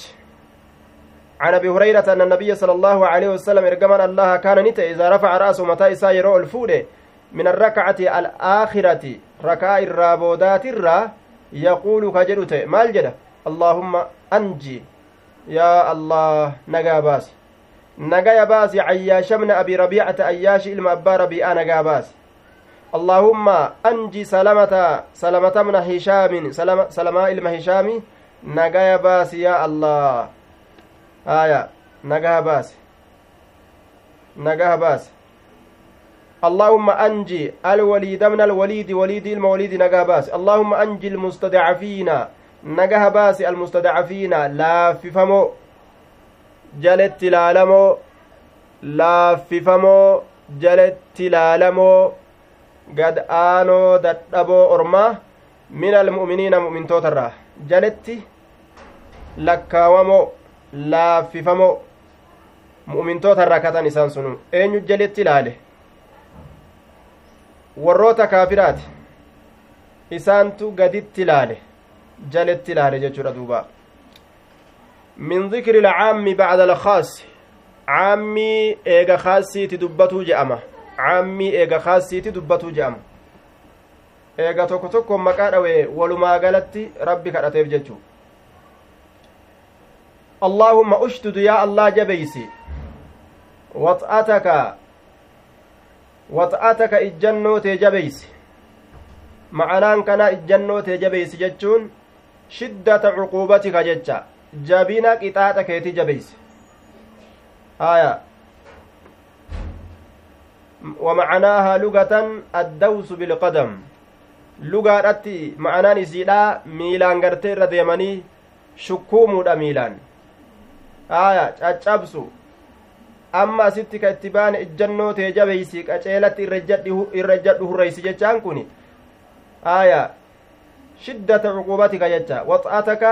عن أبي هريرة أن النبي صلى الله عليه وسلم إرجمان الله كان نتا إذا رفع رأسه متى إسا الفود من الركعة الآخرة rakaa irraa boodaatirraa yaquulu ka jedhu ta'e maal jedha allaahumma anji yaa allah nagaa baasi nagaya baasi cayyaashamna abi rabiicata ayyaashi ilma abbaa rabii'aa nagaa baasi allaahumma anji salamata salamatamna hishaamin salamaa ilma hishaami nagaya baasi yaa allah aya nagaha baasi nagaha baasi اللهم أنجي الوليد من الوليد وليد الموليد نجاباس اللهم أنجي المستضعفين نجاباس المستضعفين لا ففمو جلت لالمو لا ففمو جلت لالمو قد آنو دتبو أرما من المؤمنين مؤمن توترا جلت lakkaawamo laaffifamo mu'mintoota irraa katan isaan sunu eenyu jaletti ilaale warroota kaafiraati isaantu gaditti ilaale jaletti ilaale jechuudha duuba min dikri ilcaammi bacda alkhaasi caammii eega kaasiiti dubbatuu je'ama caammii eega kaasiiti dubbatuu je'ama eega tokko tokko maqaa dhawe walumaa galatti rabbi kadhateef jechuu allaahumma ushdud yaa allah jabeysi wax'ataka waxa'ataka ijjannoo tee jabeysi ma'anaan kanaa ijjannoo tee jabeysi jechuun shiddata cuquubatika jecha jabina qixaaxa keeti jabeysi aya ومعناها لغة الدوس بالقدم lugaadhatti ma'anaan isiidha miilaan gartee irra deemanii shukkuumuudha miilaan aya caccabsu amma asitti ka itti baane ijjannoo tee jabeysi qaceelatti irra jadhu hurreysi jechaan kun aya shiddata cuquubatika jecha waxaataka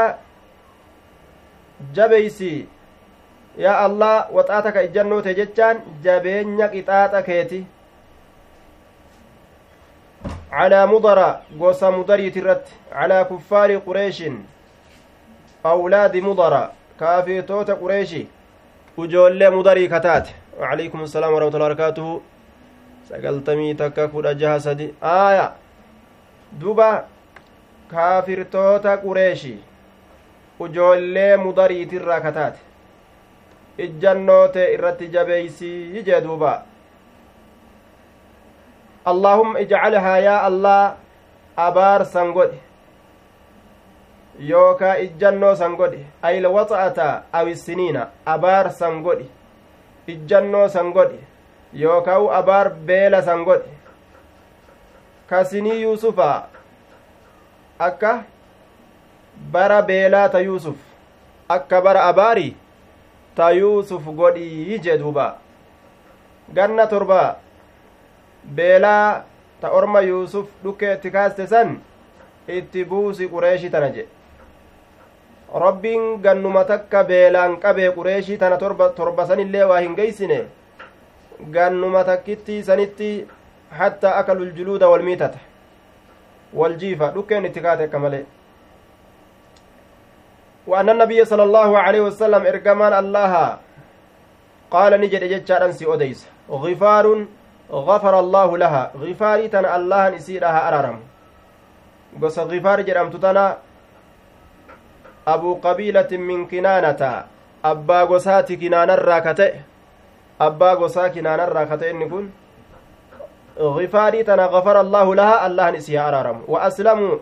jabeysi yaa allah waxaataka ijjannoo tee jechaan jabeenya qixaaxa keeti calaa mudara gosa mudariit irratti calaa kuffaari qureeshin awlaadi mudara kaafirtoota qureeshi ujoollee mudarii kataate وعليكم السلام ورحمة الله وبركاته sagaltamii takka kudha jaha sadi aaya duba kaafirtoota qureeshi ujoollee mudariitirraa kataate ijjannoote irratti jabeeysii jee duuba allaahumma ijcalhaa yaa allah abaar san godhe yookaa ijjannoo san godhe ayla waxa'ata awissiniina abaar san godhe ijjannoo san godhe yookaa abaar beela san godhe kasinii yuusufa akka bara beelaa ta yuusuf akka bara abaarii ta yuusuf godhii jee duuba ganna torba beelaa ta orma yuusuf dhukke itti kaaste san itti buusi qureeshii tana jedhe rabbiin gannuma takka beelaan qabee qureeshii tana torba sanillee waa hin geeysine gannuma takkitti sanitti hattaa akalul juluuda wal miitata wal jiifa dhukkeen itti kaate akka malee وأن النبي صلى الله عليه وسلم إرجمان الله قال نجد جتشارا سي أديس غفار غفر الله لها. غفاري تنا الله نسيرها أرارم. قص غفار جرم تتنا أبو قبيلة من كنانة أبا قصات كنانا الراكتئ أبا قصا كنانا الراكتئ إن غفاري تنا غفر الله لها الله نسيها أرارم. وأسلموا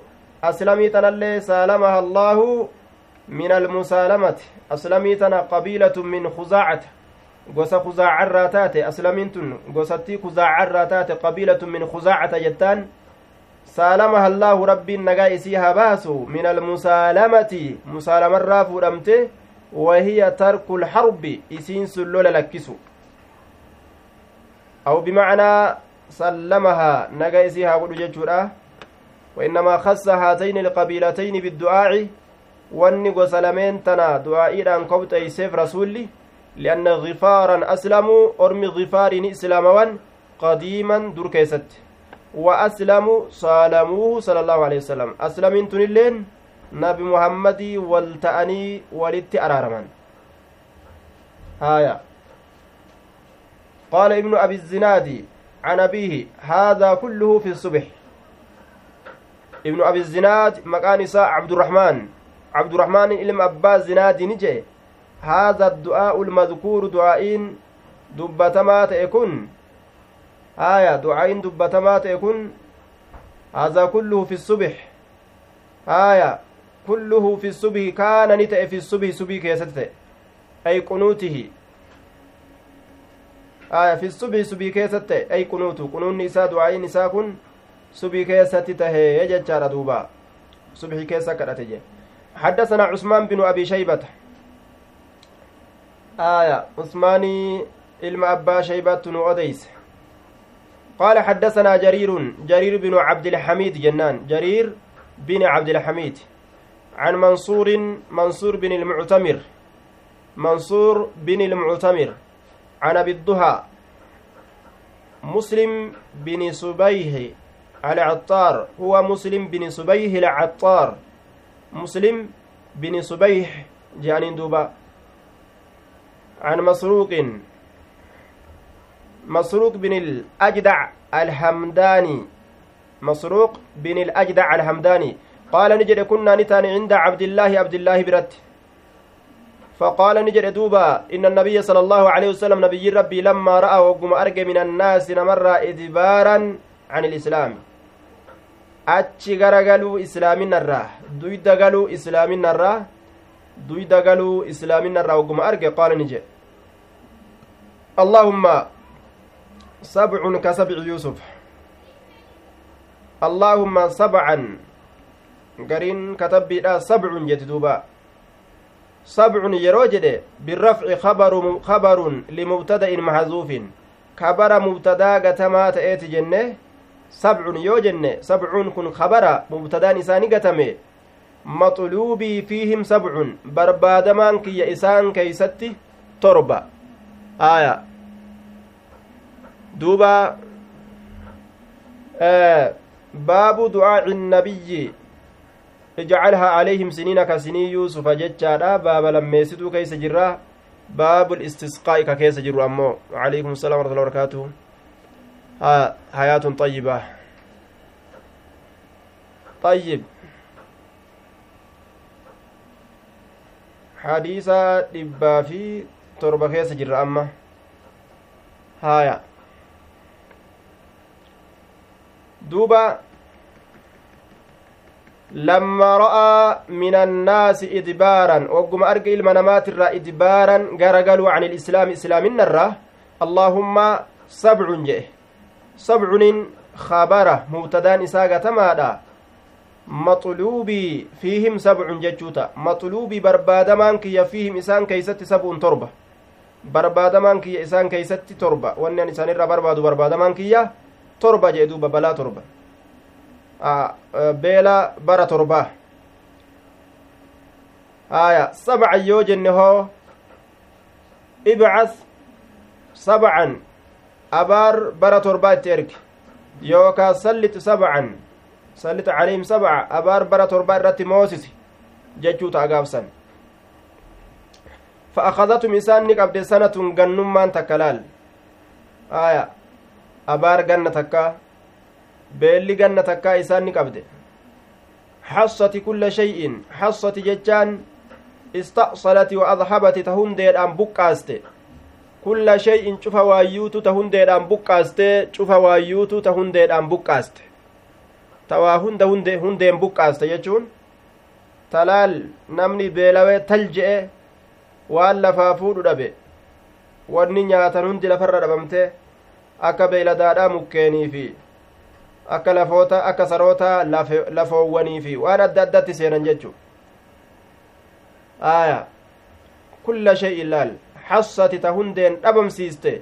أسلمي تنا اللي سالمها الله من المسالمة أسلمي تنا قبيلة من خزاعة kuzaacarraa taate qabiilatu min kuzaacata jettaan saalamaha allaahu rabbiin nagaa isii haa baasu min almusaalamati musaalamarraa fuudhamte wahiya tarku lharbi isiin sun lola lakkisu aw bimacnaa sallamahaa nagaa isii haa godhu jechuudha وإنما خص هاتين القبيلتين بالدعاء واني غسلمين تنا دعائي أن كبت يسيف رسولي لأن غفارا أسلموا أرمي غفار إسلاموان قديما دركيست وأسلموا صالموه صلى الله عليه وسلم أسلمين تنلين نبي محمد والتأني ولدت أرارما هايا قال ابن أبي الزناد عن أبيه هذا كله في الصبح ابن أبي الزناد مكان عبد الرحمن عبد الرحمن إلم أبا الزناد نجي. هذا الدعاء المذكور دعائين دبتما تكن آية دعائين دبتما تكن هذا كله في الصبح. آية كله في الصبح. كان نتأ في الصبح صبح كيست. أي قنوته. آية في الصبح صبح كيست. أي قنوت قنون نساء دعائين نساء كن. صبح كيست تهي. يجد دوبا. صبح كيست كرتجي. حدثنا عثمان بن أبي شيبة. آية عثماني علم أبا شيبة أديس. قال حدثنا جرير جرير بن عبد الحميد جنان جرير بن عبد الحميد. عن منصور منصور بن المعتمر. منصور بن المعتمر. عن أبي الضحى. مسلم بن صبيه العطار. هو مسلم بن صبيه العطار. مسلم بن صبيه جانين دوبا. عن مسروق. مسروق بن الأجدع الحمداني مسروق بن الأجدع الحمداني قال نجد كنا نتان عند عبد الله عبد الله برت. فقال نجد دوبا إن النبي صلى الله عليه وسلم نبي ربي لما رأى وقم أرجى من الناس نمر إدبارا عن الإسلام. Achi garagaluu islaaminarraa duyda galuu islaaminarraa duyda galuu islaaminarraa wagguma arge qaala ni jedhe allaahumma sabcun ka sabci yuusuf allaahumma sabcan gariin katabbiidha sabcun jette duuba sabcun yeroo jedhe birrafci kabarun limubtada'in maxzuufin kabara mubtadaa gatamaa ta'eeti jenne sabcun yoo jenne sabcuun kun kabara mubtadaan isaani gatame maxluubii fiihim sabcun barbaadamaan kiyya isaan keeysatti torba aya duuba baabu du'aa'i nabiyyi ijcalhaa calayhim siniina ka sinii yuusufa jechaadha baaba lammeessituu keeysa jirra baabu listisqaa'i ka keessa jiru ammoo calaykum asalaam warahmatullahi wabarakaatuhu hayaatun xayyiba طيب hadiisa dhibbaa fi torba keessa jirra amma haya duuba lamma ra'aa min annaasi idbaaran wagguma arga ilma namaatirraa idbaaran garagaluu can ilislaami islaaminarraa allaahumma sabcun jedhe sabcunin khabara mubtadaan isaa gatamaadha maxluubii fiihim sabcun jechuuta maxluubii barbaadamaan kiyya fiihim isaan keeysatti sab'un torba barbaadamaan kiyya isaan keeysatti torba wanni an isaanirraa barbaadu barbaadamaan kiyya torba jee duuba balaa torba beela bara torbaa haya sabcan yoo jenne hoo ibcas sabcan abaar bara torbaa itti erge yookaa sallit sabcan sallit calayhim sabca abaar bara torbaa irratti moosisi jechuu ta'a gaafsan fa akadatum isaan ni qabde sanatun gannummaan takka laal aya abaar ganna takkaa beelli ganna takkaa isaan ni qabde xassati kulla shay'in xassati jechaan ista'salati wa adhabati ta hundeedhaan buqqaaste kulla shay'in cufa waayyuutu ta hundeedhaan buqqaaste cufa waayyuutu ta hundeedhaan buqqaaste. Ta waa hunda hundeen buqqaaste jechuun talaal namni beelawee tal je'e waan lafaa fuudhu dhabe wanni nyaatan hundi lafarra dhabamte akka beeyladaadhaa mukkeenii fi akka lafoota akka saroota lafoowwanii fi waan adda addatti seenan jechu aya kulla shay'in laal hundeen dhabamsiiste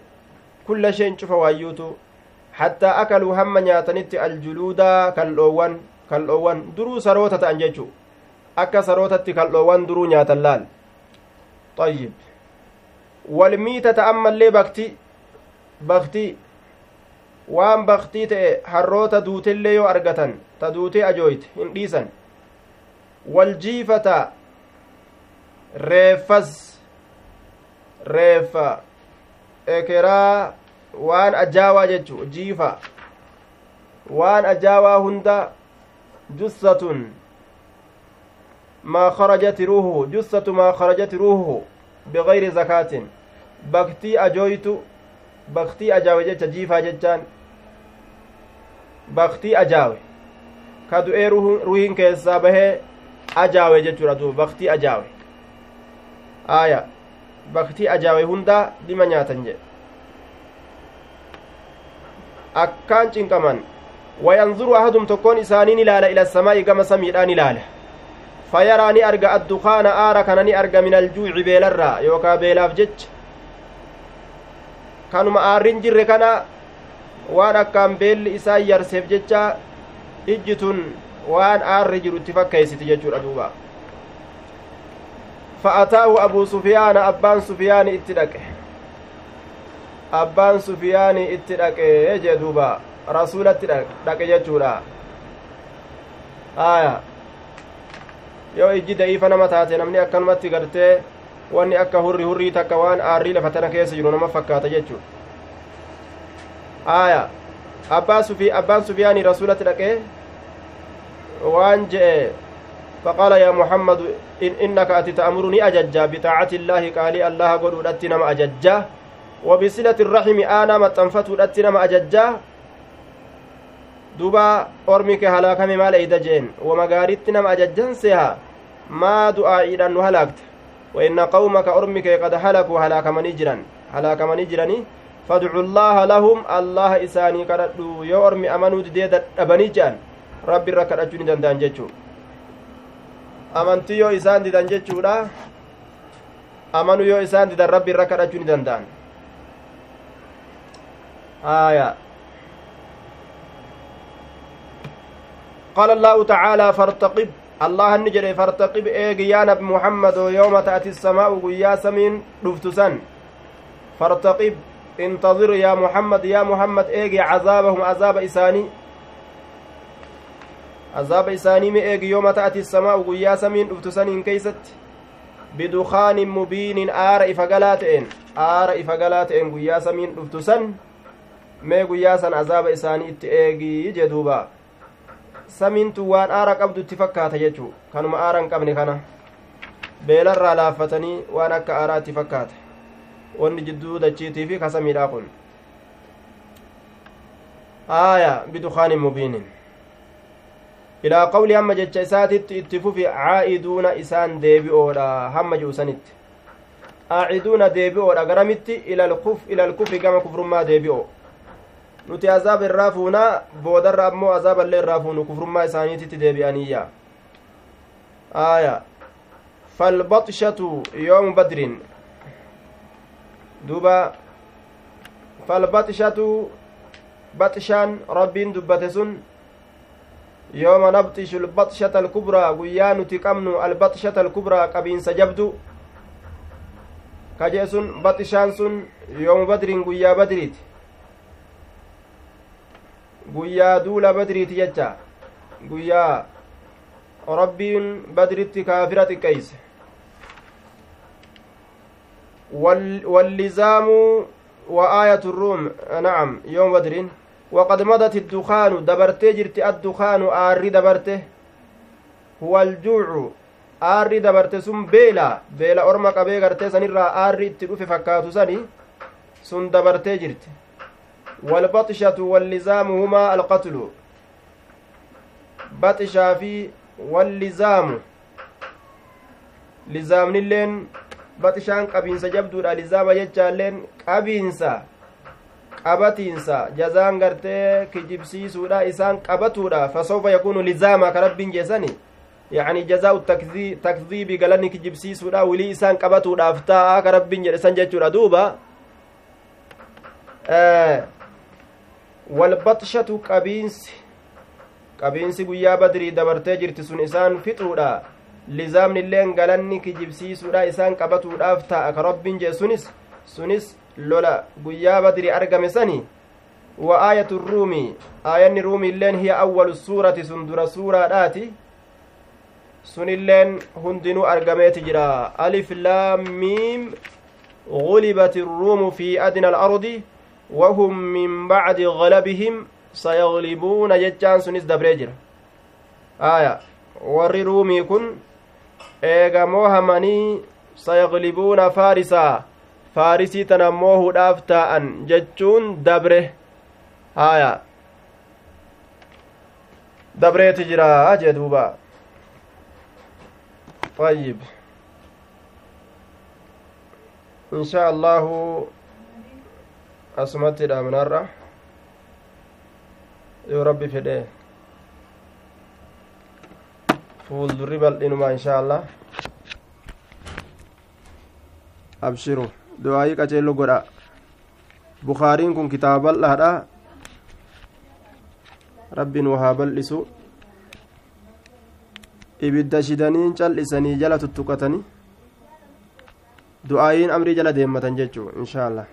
kulla shay'in cufa waayyuutu hattaa akaluu hamma nyaatanitti aljuluudaa kaldhoowwan kaldhoowwan duruu saroota ta'an jechu akka sarootatti kaldhoowwan duruu nyaatan laal طيب والميتة أما اللي بكتي بكتي waan baktii ta'e harroota duutellee yoo argatan ta duutee ajooyte hin dhiisan waljiifata reeffas reeffa ekeraa waan ajaawaa jechu jiifa waan ajaawaa hunda jussatun maa karajati ruuhuhu jussatu maa karajati ruuhuhu bigayri zakaatin baktii ajooytu baktii ajaawe jecha jiifaa jechaan baktii ajaawe ka du'ee ruhiin keessaa bahee ajaawe jechuudha duuba baktii ajaawe aaya baktii ajaawe hundaa dhima nyaatan jedhe akkaan cinqaman wayanzuru ahadum tokkoon isaaniin ilaala ila samaa'i gama samiidhaan ilaala fayaraa ni arga addukaana aara kana ni arga min aljuuci beelarraa yookaa beelaaf jecha kanuma aarrin jirre kana waan akkaan beelli isaa yarseef jecha ijji tun waan aarri jiru itti fakkeeysiti jechuudha duuba abbaan sufiyaani itti dhaqe abbaan sufiyaani itti dhaqe jee duuba rasuulatti dhaqe jechuudha aya yoo ijji da'iifa nama taate namni akkanumatti gartee wanni akka hurri hurrii takka waan aarrii lafa tana keessa jiru nama fakkaata jechuudha aya abbaa sufi abbaan sufiyaanii rasulatti dhaqee waan je'e faqaala yaa muhammadu innaka ati ta'muruni ajajjaa bixaacati illaahi qaalii allaha godhuudhatti nama ajajjaa wabisilati irrahimi aanaa maxxanfatuudhatti nama ajajjaa duba ormi kee halaakame maal eyda je'en wama gaaritti nama ajajjan seha maa du'aa'iidhaan nu halaakte وإن قومك أرمك قد هلكوا هلاك من جرا هلاك من جراني فادعوا الله لهم الله إساني كردوا يو أرمي أمنوا ديد أبني جان ربي ركد أجوني دندان جيتشو amantii yoo isaan didan jechuudha amanu yoo isaan didan rabbi irra kadhachuu ni danda'an aya qaala allahu tacaalaa fartaqib allah inni jedhe fartaqib eegi yaa nabi muhammado yooma ta'ati samaa'u guyyaa samiin dhuftu san fartaqib intadir yaa muhammad yaa muhammad eegi cazaabahum guyyaa samiin dhuftu saniin keeysatti bidukaanin mubiinin aara ifa galaa ta'een aara ifa galaa ta'een guyyaa samiin dhuftu san mee guyyaa san azaaba isaanii itti eegii jeduuba samiintu waan aara qabdu itti fakkaata jechuu kanuma aara hin qabne kana beelarraa laaffatanii waan akka aaraa itti fakkaata wanni jidduu dachiitii fi kasamiidhaa kun aaya bidukaanin mubiinin ilaa qawli hamma jecha isaatitti itti fufi caa'iduuna isaan deebi'oodha hamma ji'usanitti aaciduuna deebi'oodha garamitti ilal kufri gama kufrummaa deebi'o nuti azaaba irraa fuunaa boodarra ammoo azaaballee irraa fuunu kufrummaa isaaniititti deebi'aniyya aaya falbaxshatu yoomu badrin duba falbaxshatu baxshaan rabbiin dubbate sun alkubraa guyyaa nuti qabnu albaxshata alkubraa qabiinsa jabdu kajee sun baxishaan sun yoomu badriin guyyaa badriiti guyyaa duula badriiti jecha guyyaa rabbiin badritti kaafira xiqqeeyse wallizaamu wa aayatu ruum nacam yooma badriin وقد مضت الدخان دبرتي جرت الدخان آري دبرته هو الجوع آري دبرته سن بيلا. بيلا أورما قبي غرتي سنرا آري تلوف فكاتو سني سن دبرتي جرت والبطشة واللزام هما القتل. بطشا في واللزام. لزام اللين بطشان قبينسا جبدو لزام يجالين قبينسا. Qabatiinsa jazaan gartee kijibsiisuudha isaan qabatuudha fasawfa yakuunu lizaama ka rabbiin jeesani yacni jazaa'u takdiibi galanni kijibsiisuudha wilii isaan qabatuudhaaf taa'a ka rabbiin jedhe san jechuudha duuba walbaxshatu qabiinsi qabiinsi guyyaa badrii dabartee jirti sun isaan fixuudha lizaamni illeen galanni kijibsiisuudha isaan qabatuudhaaf taa'a ka rabbiin jedhe sunis sunis lola guyyaa badri argame sani wa aayatu ruumi aayanni ruumi illeen hiya awwalu suurati sun dura suuraadhaati sun illeen hundinuu argameeti jira alif laamiim غلبت الروم في أدنى الأرض وهم من بعد غلبهم سيغلبون جتان سنس دبريجر آية warri ruumii kun eegamoo hamanii sayaglibuuna faarisaa faarisii tana moohuudhaaf taa'an jechuun dabre haya dabreeti jira jee duuba طيب إن شاء الله أسمت الأمنارة يا ربي في ده فول دربل إنما إن شاء الله أبشروا du'aayii qaceello godha bukaariin kun kitaaba bal'aadha rabbiin wahaa bal'isu ibidda shidanii cal'isanii jala tuttuqatanii du'aayiin amrii jala deemmatan jechuu inshaa allah